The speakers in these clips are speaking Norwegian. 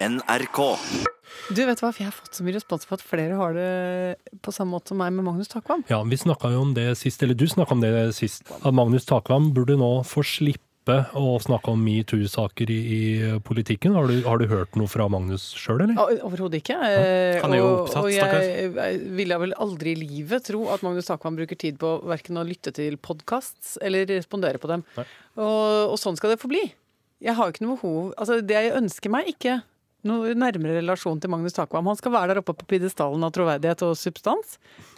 NRK. Du vet hva, Jeg har fått så mye respons på at flere har det på samme måte som meg med Magnus Takvam. Ja, vi jo om det sist, eller du snakka om det sist, at Magnus Takvam burde nå få slippe å snakke om metoo-saker i, i politikken. Har du, har du hørt noe fra Magnus sjøl, eller? Overhodet ikke. Ja. Han er jo opptatt, Og jeg, jeg ville vel aldri i livet tro at Magnus Takvam bruker tid på verken å lytte til podkasts eller respondere på dem. Og, og sånn skal det forbli. Jeg har jo ikke noe behov Altså, det jeg ønsker meg, ikke noe nærmere relasjon til Magnus Takvam. Han skal være der oppe på pidestallen av troverdighet og substans.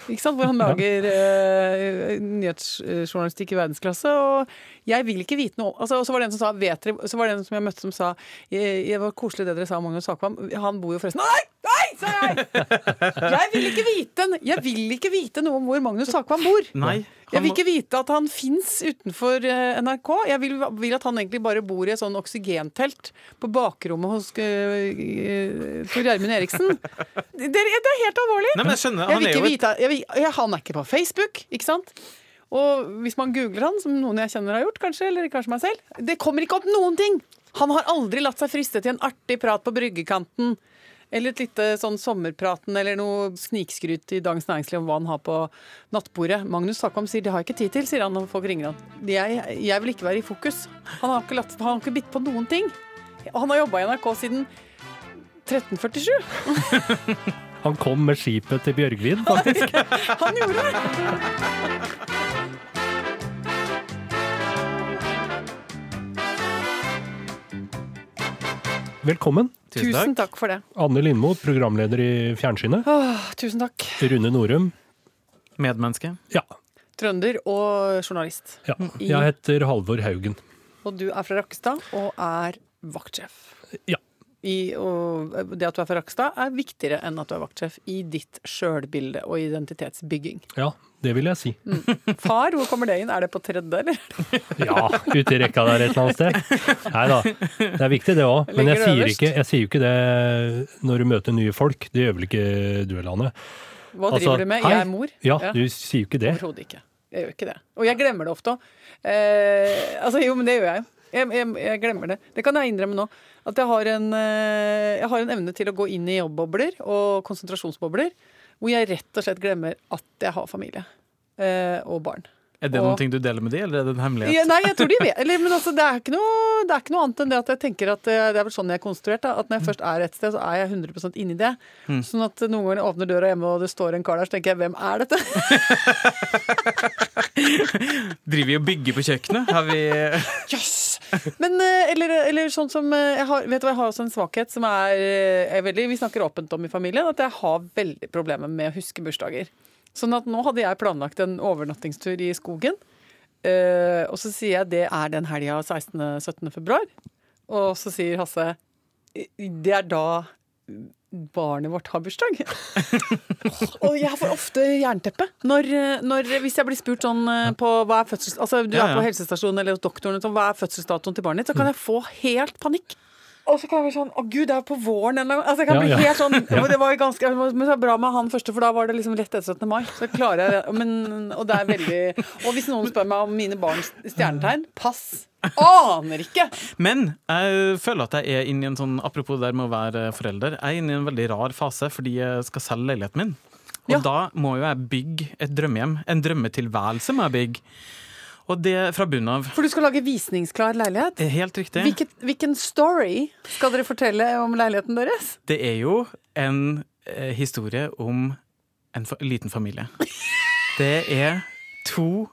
Ikke sant? Hvor han lager eh, nyhetsjournalistikk i verdensklasse. Og jeg vil ikke vite noe altså, Og så var det en som sa vet dere, Så var det en som jeg møtte som sa Det var koselig det dere sa om Magnus Takvam. Han bor jo forresten Nei! Sa jeg! Jeg vil ikke vite, jeg vil ikke vite noe om hvor Magnus Takvam bor. Nei. Jeg vil ikke vite at han fins utenfor eh, NRK. Jeg vil, vil at han egentlig bare bor i et sånn oksygentelt på bakrommet hos uh, Tor Gjermund Eriksen. Det, det er helt alvorlig. Nei, men jeg skjønner. Jeg Han vil ikke vite, jeg vil, han er ikke på Facebook, ikke sant? Og hvis man googler han, som noen jeg kjenner har gjort, kanskje, eller kanskje meg selv, det kommer ikke opp noen ting! Han har aldri latt seg friste til en artig prat på bryggekanten. Eller et lite sånn sommerpraten eller noe snikskryt i Dagens Næringsliv om hva han har på nattbordet. Magnus Takvam sier det har jeg ikke tid til, sier han når folk ringer han. Jeg, jeg vil ikke være i fokus. Han har ikke, latt, han har ikke bitt på noen ting. Han har jobba i NRK siden 1347. Han kom med skipet til Bjørgvin, faktisk. Han gjorde det! Velkommen. Tusen takk for det. Anne Lindmo, programleder i Fjernsynet. Åh, tusen takk. Rune Norum. medmenneske. Ja. Trønder og journalist. ja. Jeg heter Halvor Haugen. Og du er fra Rakkestad og er vaktsjef. Ja. I, og det at du er fra Rakkestad er viktigere enn at du er vaktsjef i ditt sjølbilde og identitetsbygging. Ja, det vil jeg si. Far, hvor kommer det inn? Er det på tredje, eller? Ja, ute i rekka der et eller annet sted. Nei da, det er viktig det òg. Men jeg sier, ikke, jeg sier jo ikke det når du møter nye folk. Det gjør vel ikke du eller Anne? Hva Altså, driver du med? Jeg er mor. Ja, du sier jo ikke det. Overhodet ikke. Jeg gjør ikke det. Og jeg glemmer det ofte òg. Eh, altså, jo, men det gjør jeg. Jeg, jeg. jeg glemmer det. Det kan jeg innrømme nå. At jeg har, en, eh, jeg har en evne til å gå inn i jobbbobler og konsentrasjonsbobler hvor jeg rett og slett glemmer at jeg har familie eh, og barn. Er det Og- ting du deler med de, eller er det en hemmelighet? Ja, nei, jeg tror de vet Eller, men altså, det, er ikke noe, det er ikke noe annet enn det at jeg tenker at eh, det er vel sånn jeg er konstruert. Da, at når jeg først er et sted, så er jeg 100% inni det. Sånn at noen ganger jeg åpner døra hjemme og det står en kar der, så tenker jeg hvem er dette? Driver vi og bygger på kjøkkenet? Har vi Jøss! Men eh, eller, eller sånn som eh, har, Vet du hva, jeg har også en svakhet som er, eh, er veldig Vi snakker åpent om i familien, at jeg har veldig problemer med å huske bursdager. Sånn at nå hadde jeg planlagt en overnattingstur i skogen. Uh, og så sier jeg det er den helga 16.-17. februar. Og så sier Hasse det er da barnet vårt har bursdag. og jeg får ofte jernteppe når, når, hvis jeg blir spurt sånn eh, på hva er fødsels... Altså du er på helsestasjonen eller hos doktoren, sånn, hva er fødselsdatoen til barnet ditt? Så kan jeg få helt panikk. Og så kan jeg bli sånn Å gud, det er på våren eller noe. Altså, jeg kan bli helt sånn Det var jo ganske Men det var bra med han første, for da var det liksom rett etter 17. mai. Så klarer jeg. Men, og det er veldig Og hvis noen spør meg om mine barns stjernetegn, pass. Aner ikke! Men jeg føler at jeg er inne i en sånn Apropos det der med å være forelder. Jeg er inne i en veldig rar fase fordi jeg skal selge leiligheten min. Og Ja. da må jo jeg bygge et drømmehjem. En drømmetilværelse må jeg bygge. Og det fra bunnen av. For du skal lage visningsklar leilighet. er Helt riktig. Hvilket, hvilken story skal dere fortelle om leiligheten deres? Det er jo en eh, historie om en fa liten familie. Det er to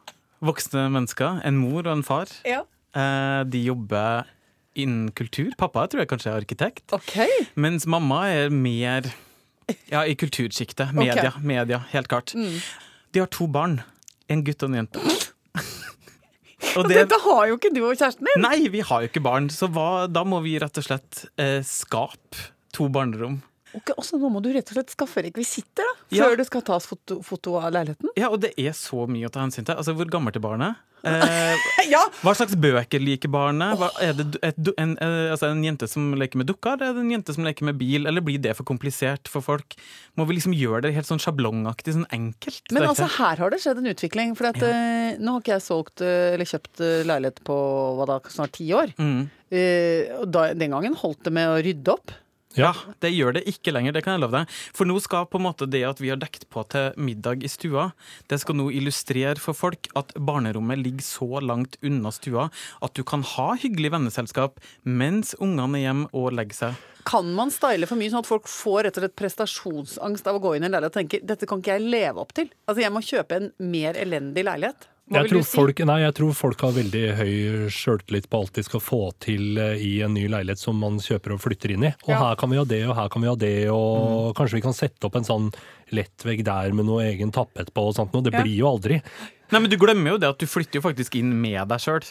voksne mennesker, en mor og en far. Ja. Eh, de jobber innen kultur. Pappa tror jeg kanskje er arkitekt. Okay. Mens mamma er mer ja, i kultursjiktet. Media, okay. media, helt klart. Mm. De har to barn. En gutt og en jente. Og det, dette har jo ikke du og kjæresten din! nei, vi har jo ikke barn, så hva, da må vi rett og slett eh, skape to barnerom. Ok, også nå må du rett og slett skaffe rekvisitter da, Ja. før det skal tas foto, foto av leiligheten. Ja, og det er så mye å ta hensyn til. Altså, Hvor gammelt er barnet? Eh, Ja! hva slags bøker liker barnet? Hva, er det et, en, eh, altså en jente som leker med dukker, eller er det en jente som leker med bil? Eller blir det for komplisert for folk? Må vi liksom gjøre det helt sånn sjablongaktig, sånn enkelt? Men altså, her har det skjedd en utvikling. For at, eh, nå har ikke jeg solgt eh, eller kjøpt leilighet på hva da, snart ti år. mm. Da, den gangen holdt det med å rydde opp. Ja, det gjør det ikke lenger, det kan jeg love deg. For nå skal på en måte det at vi har dekt på til middag i stua, det skal nå illustrere for folk at barnerommet ligger så langt unna stua at du kan ha hyggelig venneselskap mens ungene er hjemme og legger seg. Kan man style for mye sånn at folk får rett og slett prestasjonsangst av å gå inn i en leilighet og tenke dette kan ikke jeg leve opp til? Altså jeg må kjøpe en mer elendig leilighet. Hva Jeg vil tror, du si? folk, nei, jeg tror folk har veldig høy sjøltillit på alt de skal få til eh, i en ny leilighet som man kjøper og flytter inn i. Og Ja. her kan vi ha det, og her kan vi ha det, og kanskje vi kan sette opp en sånn lettvegg der med noe egen tappet på og sånt noe. Det Ja. blir jo aldri. Nei, men du glemmer jo det at du flytter jo faktisk inn med deg sjøl.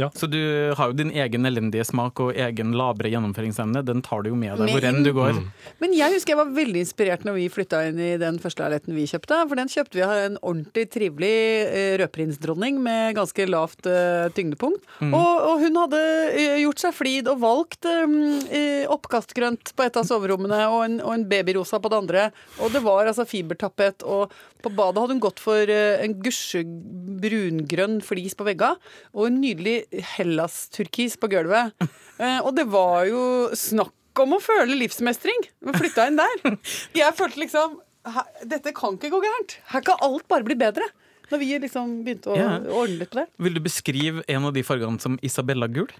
Ja. Så du har jo din egen elendige smak og egen labre gjennomføringsevne. Den tar du jo med deg hvor enn du går. Men jeg husker jeg var veldig inspirert når vi flytta inn i den første leiligheten vi kjøpte. For den kjøpte vi av en ordentlig trivelig eh, rødprinsdronning med ganske lavt uh, tyngdepunkt. Mm. Og, og hun hadde eh, gjort seg flid og valgt eh, oppkastgrønt på et av soverommene og en, og en babyrosa på det andre. Og det var altså fibertappet. Og på badet hadde hun gått for uh, en gusje brungrønn flis på vegga og en nydelig Hellas-turkis på gulvet. Eh, og det var jo snakk om å føle livsmestring. Vi flytta inn der. Jeg følte liksom Dette kan ikke gå gærent. Her kan alt bare bli bedre. Når vi liksom begynte å Ja. ordne litt på det. Vil du beskrive en av de fargene som Isabella-gul?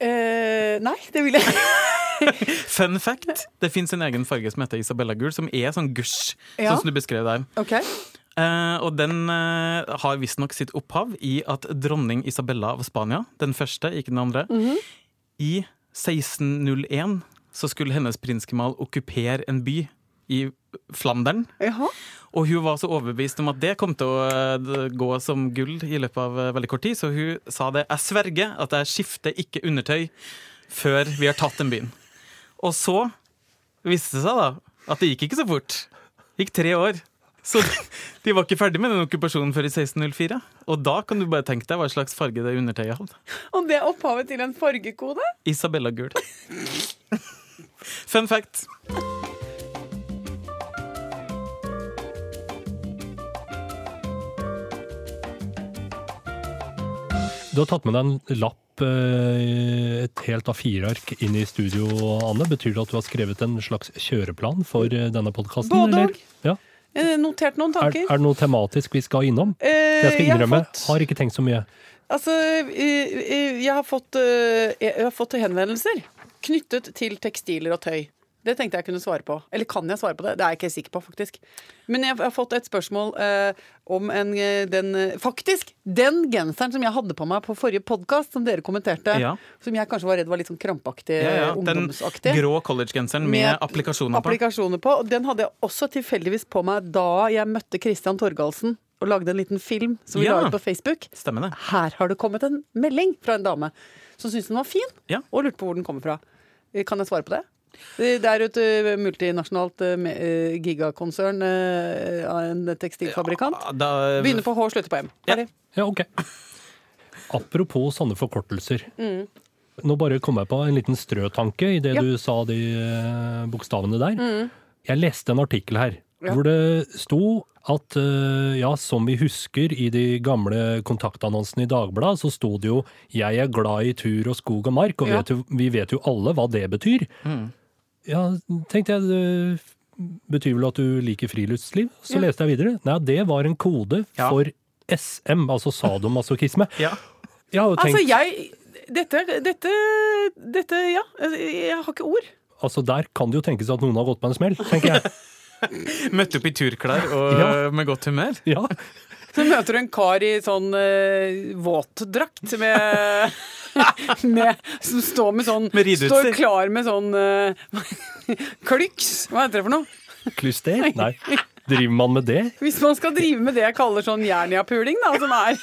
Eh, nei, det vil jeg Fun fact, det fins en egen farge som heter Isabella-gul, som er sånn gusj, Ja. sånn som du beskrev der. OK. Eh, og den uh, har visstnok sitt opphav i at dronning Isabella av Spania, den første, ikke den andre, i 1601 så skulle hennes prinsgemal okkupere en by i Flandern. Jaha. Og hun var så overbevist om at det kom til å eh, gå som gull i løpet av veldig kort tid, så hun sa det. Jeg sverger at jeg skifter ikke undertøy før vi har tatt den byen. Og så viste det seg da at det gikk ikke så fort. Det gikk tre år. Så de var ikke ferdig med den okkupasjonen før i 1604. Og da kan du bare tenke deg hva slags farge det undertøyet hadde. Og det er opphavet til en fargekode? Isabella Gul. Fun fact. Du har tatt med deg en lapp, eh, et helt A4-ark, inn i studio, Anne. Betyr det at du har skrevet en slags kjøreplan for eh, denne podkasten? Både òg. Ja. Har notert noen Er, tanker. er det noe tematisk vi skal innom? Eh, Jeg skal jeg har innrømme, fått- har ikke tenkt så mye. Altså, eh, eh, jeg har fått, eh, jeg har fått henvendelser knyttet til tekstiler og tøy. Det tenkte jeg kunne svare på. Eller kan jeg svare på det? Det er jeg ikke sikker på, faktisk. Men jeg har fått et spørsmål eh, om en, eh, den eh, Faktisk! Den genseren som jeg hadde på meg på forrige podkast, som dere kommenterte, Ja. som jeg kanskje var redd var litt sånn krampaktig, Ja, ja, den grå collegegenseren med applikasjoner på. applikasjoner på. Og den hadde jeg også tilfeldigvis på meg da jeg møtte Christian Torgalsen og lagde en liten film som vi Ja. la ut på Facebook. Stemmer det. Her har det kommet en melding fra en dame som syntes den var fin, Ja. og lurte på hvor den kommer fra. Eh, Kan jeg svare på det? Det er jo et eh, multinasjonalt eh, eh, gigakonsern av en tekstilfabrikant. Ja, Da, Begynner på H, slutter på M. Ferdig. Ja, ok. Apropos sånne forkortelser. Mm. Nå bare kom jeg på en liten strøtanke i det Ja. Mm. du sa de bokstavene der. Jeg leste en artikkel her Ja. hvor det sto at ja, som vi husker i de gamle kontaktannonsene i Dagbladet, så sto det jo 'Jeg er glad i tur og skog og mark', og Ja. vet jo, vi vet jo alle hva det betyr. Ja, tenkte jeg, det betyr vel at du liker friluftsliv? Så Ja. leste jeg videre. Nei, det var en kode Ja. for SM, altså sadomasochisme. ja. Jeg har jo tenkt, Altså, jeg dette, dette, dette Ja. altså, Jeg har ikke ord. altså der kan det jo tenkes at noen har gått på en smell, tenker jeg. Møtte opp i turklær og Ja. med godt humør. Ja, Så møter du en kar i sånn uh, våtdrakt med, med Som står med sånn Med. Står klar med sånn uh, klyks. Hva heter det for noe? Klyster? Nei. Driver man med det? Hvis man skal drive med det jeg kaller sånn jernia-puling, da, som er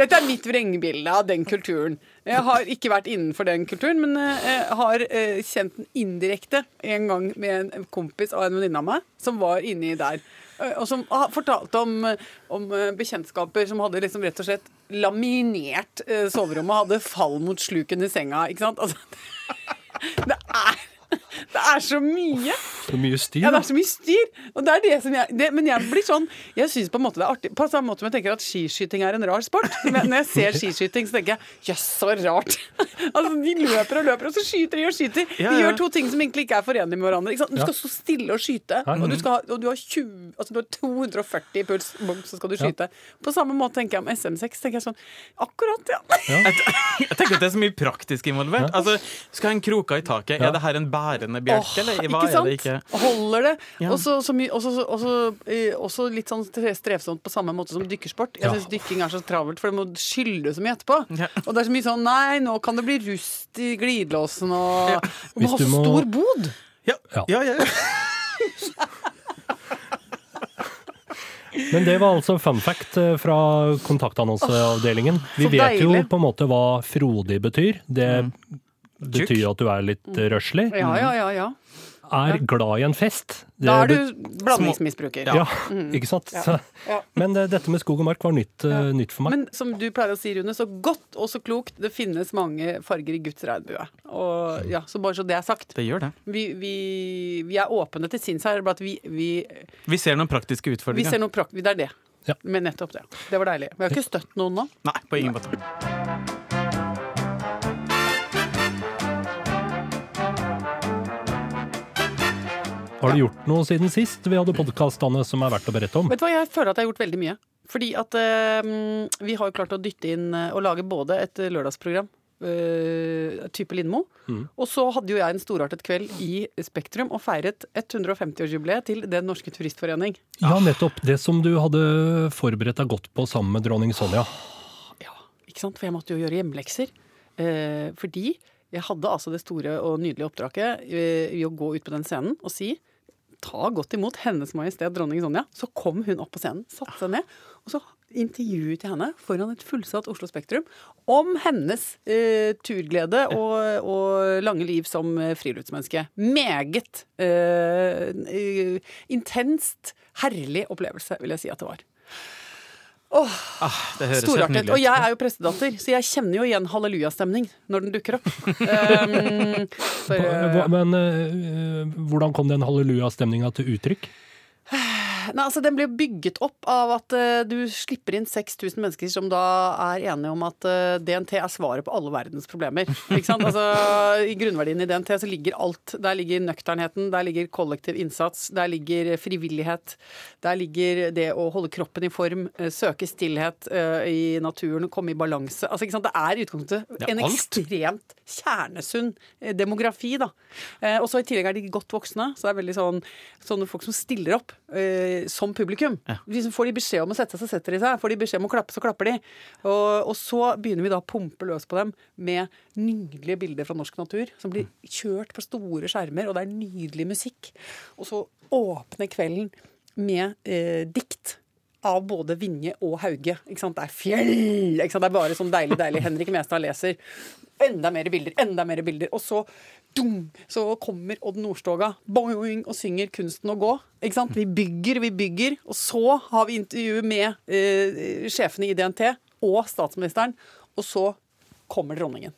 Dette er mitt vrengebilde av den kulturen. Jeg har ikke vært innenfor den kulturen, men eh, jeg har eh, kjent den indirekte en gang med en kompis av en venninne av meg som var inni der. Eh, Og som har fortalt om, eh, om eh, bekjentskaper som hadde liksom rett og slett laminert eh, soverommet, hadde fall mot sluken i senga. Ikke sant? Altså, det er Det er så mye. Så mye styr. Ja, det er så mye styr. Og det er det som jeg, det, men jeg blir sånn Jeg syns på en måte det er artig. På samme måte som jeg tenker at skiskyting er en rar sport. Men når jeg ser skiskyting, så tenker jeg jøss, så rart. altså, de løper og løper, og så skyter de og skyter. De Ja, ja. gjør to ting som egentlig ikke er forenlige med hverandre. Ikke sant? Du skal stå stille og skyte, og du, skal, ha- og du har 20 Altså du har 240 i puls, bom, så skal du skyte. På samme måte tenker jeg om SM6. tenker jeg sånn Akkurat, ja. Jeg tenker at det er så mye praktisk involvert. Altså, skal ha en kroka i taket. Er det her en bærende bjelke, oh, eller hva er det ikke? Holder det. Ja. Og så litt sånn strevsomt på samme måte som dykkersport. Jeg Ja. syns dykking er så travelt, for det må skylle så mye etterpå. Ja. Og det er så mye sånn Nei, nå kan det bli rust i glidelåsen, og Ja. Du må ha så må- stor bod. Ja, Ja. ja, ja. Men det var altså fun fact eh, fra kontaktannonseavdelingen. Vi vet jo på en måte hva frodig betyr. Det betyr at du er litt eh, røslig. Ja, ja, ja. ja. Er glad i en fest. Det Da er du blandingsmisbruker. Ja, ikke sant? Ja. Så, Ja. men eh, dette med skog og mark var nytt, eh, nytt for meg. Men som du pleier å si, Rune, så godt og så klokt. Det finnes mange farger i Guds regnbue. Og ja, Så bare så det er sagt. Det gjør det. Vi, vi, vi er åpne til sinns her. Bare at vi, vi Vi ser noen praktiske Vi utfordringer. ser noen prakt... Det er det. Ja. Men nettopp det. Det var deilig. Vi har ikke støtt noen nå. Nei, på ingen måte. Har du gjort noe siden sist vi hadde podkastene som er verdt å berette om? Vet du hva, Jeg føler at jeg har gjort veldig mye. Fordi at eh, vi har jo klart å dytte inn eh, og lage både et lørdagsprogram, eh, type Lindmo, og så hadde jo jeg en storartet kveld i Spektrum og feiret 150-årsjubileet til Den norske turistforening. Ja, nettopp. Det som du hadde forberedt deg godt på sammen med dronning Sonja. Ja, ikke sant? For jeg måtte jo gjøre hjemmelekser. Eh, fordi jeg hadde altså det store og nydelige oppdraget eh, i å gå ut på den scenen og si ta godt imot Hennes Majestet Dronning Sonja. Så kom hun opp på scenen, satte seg ned, og så intervjuet jeg henne foran et fullsatt Oslo Spektrum om hennes eh, turglede og, og lange liv som friluftsmenneske. Meget eh, eh, intenst, herlig opplevelse, vil jeg si at det var. Ah, det høres helt Storartet. Og jeg er jo prestedatter, så jeg kjenner jo igjen hallelujastemning når den dukker opp. Um, for, uh, Men uh, hvordan kom den hallelujastemninga til uttrykk? Nei, altså, den blir bygget opp av at uh, du slipper inn 6000 mennesker som da er enige om at uh, DNT er svaret på alle verdens problemer. Ikke sant? Altså, I grunnverdien i DNT så ligger alt. Der ligger nøkternheten, der ligger kollektiv innsats, der ligger frivillighet. Der ligger det å holde kroppen i form, uh, søke stillhet uh, i naturen, komme i balanse. Altså, ikke sant? Det er i utgangspunktet en ekstremt kjernesunn eh, demografi, da. Eh, og så i tillegg er de godt voksne, så det er veldig sånn sånne folk som stiller opp eh, som publikum. Hvis de får de beskjed om å sette seg, så setter de seg. Får de beskjed om å klappe, så klapper de. Og, og så begynner vi da å pumpe løs på dem med nydelige bilder fra norsk natur, som blir kjørt på store skjermer, og det er nydelig musikk. Og så åpner kvelden med eh, dikt av både Vinje og Hauge. Ikke sant? Det er fjell! Ikke sant? Det er bare sånn deilig, deilig. Henrik Mestad leser. Enda mer bilder, enda mer bilder. Og så, dum, så kommer Odd Nordstoga boing, og synger 'Kunsten å gå'. Ikke sant? Vi bygger, vi bygger. Og så har vi intervjuet med eh, sjefene i DNT og statsministeren. Og så kommer dronningen.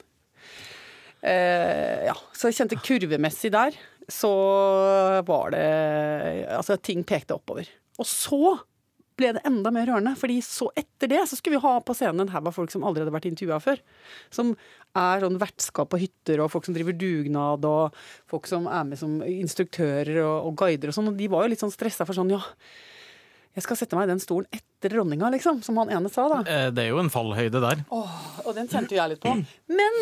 Eh, ja, så jeg kjente kurvemessig der, så var det Altså, ting pekte oppover. Og så ble det enda mer rørende, fordi så etter det så skulle vi ha på scenen en haug av folk som aldri hadde vært intervjua før. Som er sånn vertskap på hytter, og folk som driver dugnad, og folk som er med som instruktører og, og guider og sånn. Og de var jo litt sånn stressa for sånn ja, jeg skal sette meg i den stolen etter dronninga, liksom, som han ene sa, da. Eh, Det er jo en fallhøyde der. Og den kjente jeg litt på. Men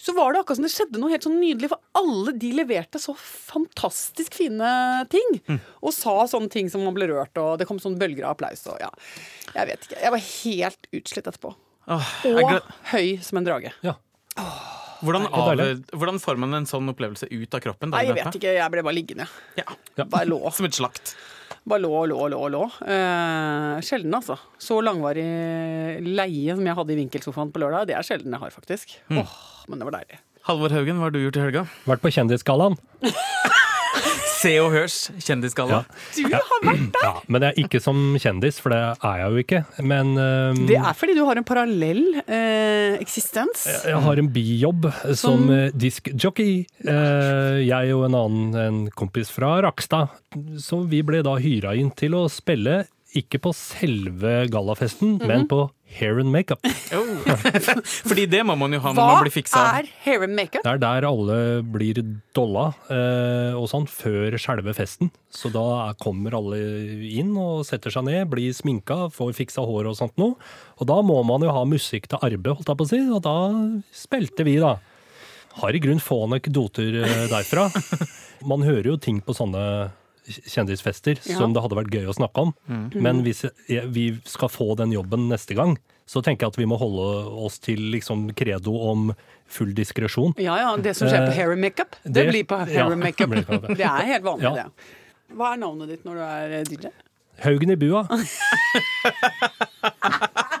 så var det akkurat som det skjedde noe helt sånn nydelig, for alle de leverte så fantastisk fine ting. Og sa sånne ting som man ble rørt, og det kom sånne bølger av applaus og ja. Jeg vet ikke. Jeg var helt utslitt etterpå. Åh, Og gled- høy som en drage. Ja. hvordan, av, hvordan får man en sånn opplevelse ut av kroppen? Nei, jeg vet ikke. Jeg ble bare liggende. Ja. Ja. Bare lå. Som et slakt. Bare lå, og lå, og lå, lå. Eh, sjelden, altså. Så langvarig leie som jeg hadde i vinkelsofaen på lørdag, det er sjelden jeg har, faktisk. Åh, men det var deilig. Halvor Haugen, hva har du gjort i helga? Vært på Kjendisgallaen. Se og Hørs kjendisgalla. Ja. Du har vært der! Ja, men jeg er ikke som kjendis, for det er jeg jo ikke. Men um, Det er fordi du har en parallell eh, eksistens. jeg har en bijobb som som diskjockey. Eh, jeg og en annen en kompis fra Rakstad. Så vi ble da hyra inn til å spille, ikke på selve gallafesten, Mhm. men på hair and makeup. Oh. Fordi det må man jo ha når Hva man blir fiksa. er hair and makeup? Det er der alle blir dolla eh, og sånn før selve festen. Så da kommer alle inn og setter seg ned, blir sminka, får fiksa hår og sånt noe. Og da må man jo ha musikk til arbeid, holdt jeg på å si, og da spilte vi, da. Har i grunn få anekdoter doter derfra. Man hører jo ting på sånne kjendisfester Ja. som det hadde vært gøy å snakke om. Men hvis vi skal få den jobben neste gang, så tenker jeg at vi må holde oss til liksom credo om full diskresjon. Ja, ja, Det som skjer på Eh, hair and makeup, det, det- blir på hair ja, and makeup. det. Er helt vanlig, Ja. det. Hva er navnet ditt når du er DJ? Haugen i bua.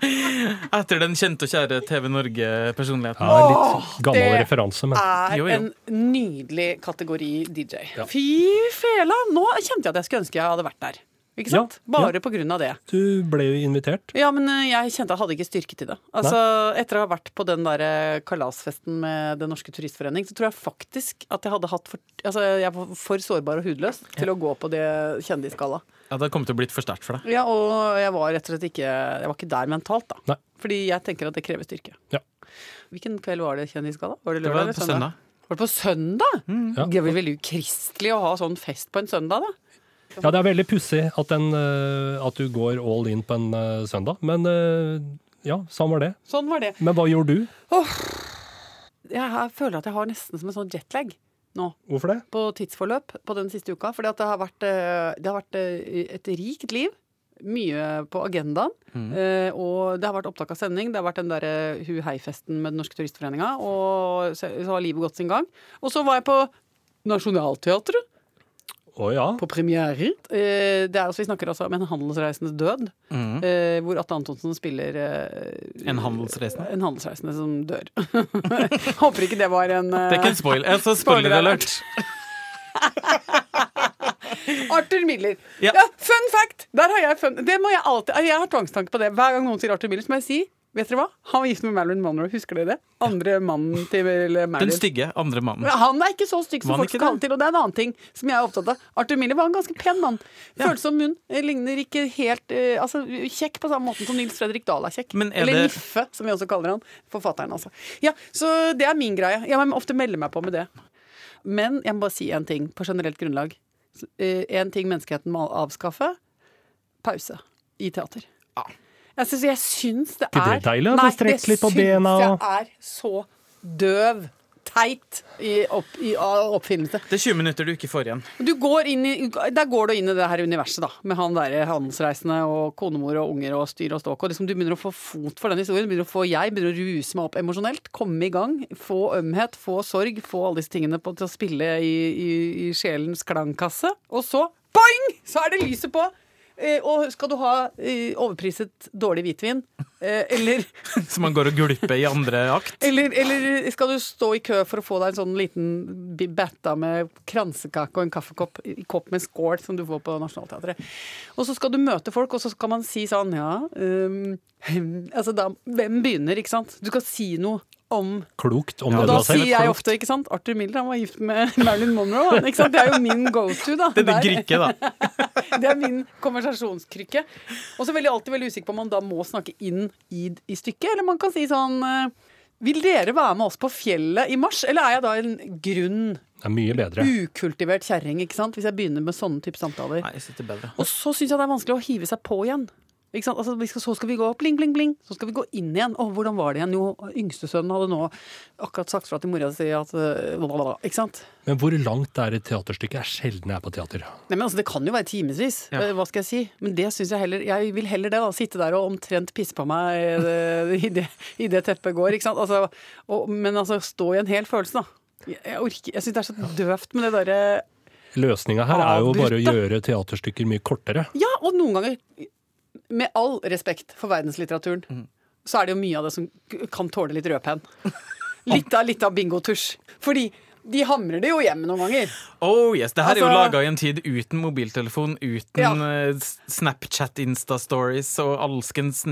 Etter den kjente og kjære TV Norge-personligheten. Ja, litt gammel det referanse, men Er Jo, jo. en nydelig kategori DJ. Ja. Fy fela! Nå kjente jeg at jeg skulle ønske jeg hadde vært der. Ikke sant? Ja, Bare ja. på grunn av det. du ble jo invitert. Ja, men eh, jeg kjente jeg hadde ikke styrke til det. Altså, Etter å ha vært på den der eh, kalasfesten med Den norske turistforening, så tror jeg faktisk at jeg hadde hatt for Altså, jeg var for sårbar og hudløs til å gå på det kjendisgalla. Ja, det kom til å blitt for sterkt for deg. Ja, og jeg var rett og slett ikke Jeg var ikke der mentalt, da. Nei. Fordi jeg tenker at det krever styrke. Ja. Hvilken kveld var det kjendisgalla? Var det Det lørdag var eller på søndag? Var det på søndag? Ja. Det er vel veldig ukristelig å ha sånn fest på en søndag, da. Ja, det er veldig pussig at, eh, at du går all in på en eh, søndag, men eh, ja, sånn var det. Sånn var det. Men hva gjorde du? Jeg føler at jeg har nesten som en sånn jetlag nå. Hvorfor det? På tidsforløp på den siste uka. Fordi at det har vært, eh, det har vært eh, et rikt liv. Mye på agendaen. Eh, og det har vært opptak av sending. Det har vært den derre Hu Hei-festen med Den norske turistforeninga. Og så, så har livet gått sin gang. Og så var jeg på Nationaltheatret. Å ja. på premierer. Eh, det er altså, Vi snakker altså om En handelsreisendes død, mm. eh, hvor Atte Antonsen spiller eh, En handelsreisende. En handelsreisende som dør. Håper ikke det var en Det er ikke en spoil. Altså, spoiler alert. Arthur Miller. Ja. Ja. Fun fact! Der har jeg fun Det må jeg alltid Jeg har tvangstanke på det. Hver gang noen sier Arthur Miller, så må jeg si Vet dere hva? Han var gift med Marilyn Monroe. Husker dere det? Andre mannen til Marilyn. Den stygge andre mannen. Han er ikke så stygg som folk skal ha til. Og det er en annen ting som jeg er opptatt av. Arthur Miller var en ganske pen mann. Følsom munn. eh, Ligner ikke helt uh, Altså kjekk på samme måten som Nils Fredrik Dahl er kjekk. Er Eller det- Niffe, som vi også kaller han. Forfatteren, altså. Ja, så det er min greie. Jeg må ofte melde meg på med det. Men jeg må bare si én ting på generelt grunnlag. Én ting menneskeheten må avskaffe. Pause i teater. Jeg syns, jeg syns det Ikke er det deilig, å få strekt litt på bena Det syns jeg er så døv, teit i, opp, i oppfinnelse. Det er 20 minutter du ikke får igjen. Du går inn i, der går du inn i det her universet, da. Med han derre handelsreisende og konemor og unger og styr og ståk. Og liksom du begynner å få fot for den historien. Begynner å få, jeg begynner å ruse meg opp emosjonelt. Komme i gang. Få ømhet, få sorg. Få alle disse tingene på, til å spille i, i, i sjelens klangkasse. Og så boing! Så er det lyset på. Eh, og skal du ha eh, overpriset dårlig hvitvin, eh, eller Så man går og gulper i andre akt. eller, eller skal du stå i kø for å få deg en sånn liten batta med kransekake og en kaffekopp i kopp med skål som du får på Nationaltheatret. Og så skal du møte folk, og så skal man si sånn ja um, Altså da Hvem begynner, ikke sant? Du skal si noe om Klokt om Og det du har Da sier jeg ofte, ikke sant Arthur Miller han var gift med Marilyn Monroe. Ikke sant? Det er jo min go-to, da. Det er det Der- da. det er min konversasjonskrykke. Og så er jeg alltid veldig usikker på om man da må snakke inn i, i stykket, eller man kan si sånn eh, Vil dere være med oss på fjellet i mars, eller er jeg da en grunn, Det er mye bedre. ukultivert kjerring, ikke sant? Hvis jeg begynner med sånne type samtaler. Nei, jeg sitter er bedre. Og så syns jeg det er vanskelig å hive seg på igjen. Ikke sant? Altså, vi skal, så skal vi gå bling, bling, bling. Så skal vi gå inn igjen. Å, hvordan var det igjen? Jo, yngstesønnen hadde nå akkurat sagt fra til mora si at blablabla. Ikke sant? Men hvor langt er et teaterstykke? Jeg er sjelden jeg er på teater. Nei, men altså, Det kan jo være timevis. Ja. Eh, Hva skal jeg si? Men det syns jeg heller Jeg vil heller det. da, Sitte der og omtrent pisse på meg eh, i det, i det teppet går. ikke sant? Altså, og, men altså, stå i en hel følelse, da. Jeg, jeg orker Jeg syns det er så døvt med det derre Løsninga her er jo bare å gjøre teaterstykker mye kortere. Ja, og noen ganger, med all respekt for verdenslitteraturen, Mm. så er det jo mye av det som kan tåle litt rødpenn. Litt av, litt av bingotusj. Fordi de hamrer det jo hjem noen ganger. Oh yes, Det her er jo Altså- laga i en tid uten mobiltelefon, uten Ja. eh, Snapchat, Insta-stories og alskens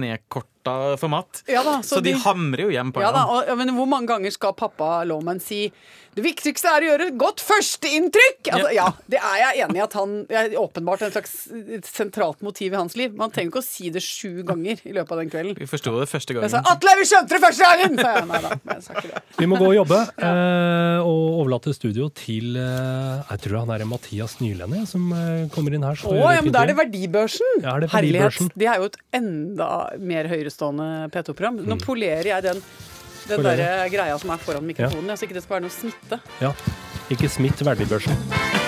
nedkorta format. Ja da, så, de, hamrer jo hjem på Ja da, en. og, ja, men Hvor mange ganger skal pappa Lawman si det viktigste er å gjøre et godt førsteinntrykk? Altså, ja, det er jeg enig i at han er åpenbart en slags sentralt motiv i hans liv. Man trenger ikke å si det sju ganger i løpet av den kvelden. Vi forsto det første gangen. Jeg sa 'Atle, vi skjønte det første gangen!' sa jeg. Nei da, men jeg sa ikke det. Vi må gå og jobbe, ja. og overlate studio til eh, Jeg tror han er Mathias Nylende som eh, kommer inn her. så Å, ja, men da er det. Verdibørsen! Ja, er det Herlighet. Verdibørsen? Det er jo et enda mer høyrestående P2-program. Nå polerer jeg den, den der greia som er foran mikrofonen, ja. så ikke det skal være noe smitte. Ja. Ikke smitt verdibørsen.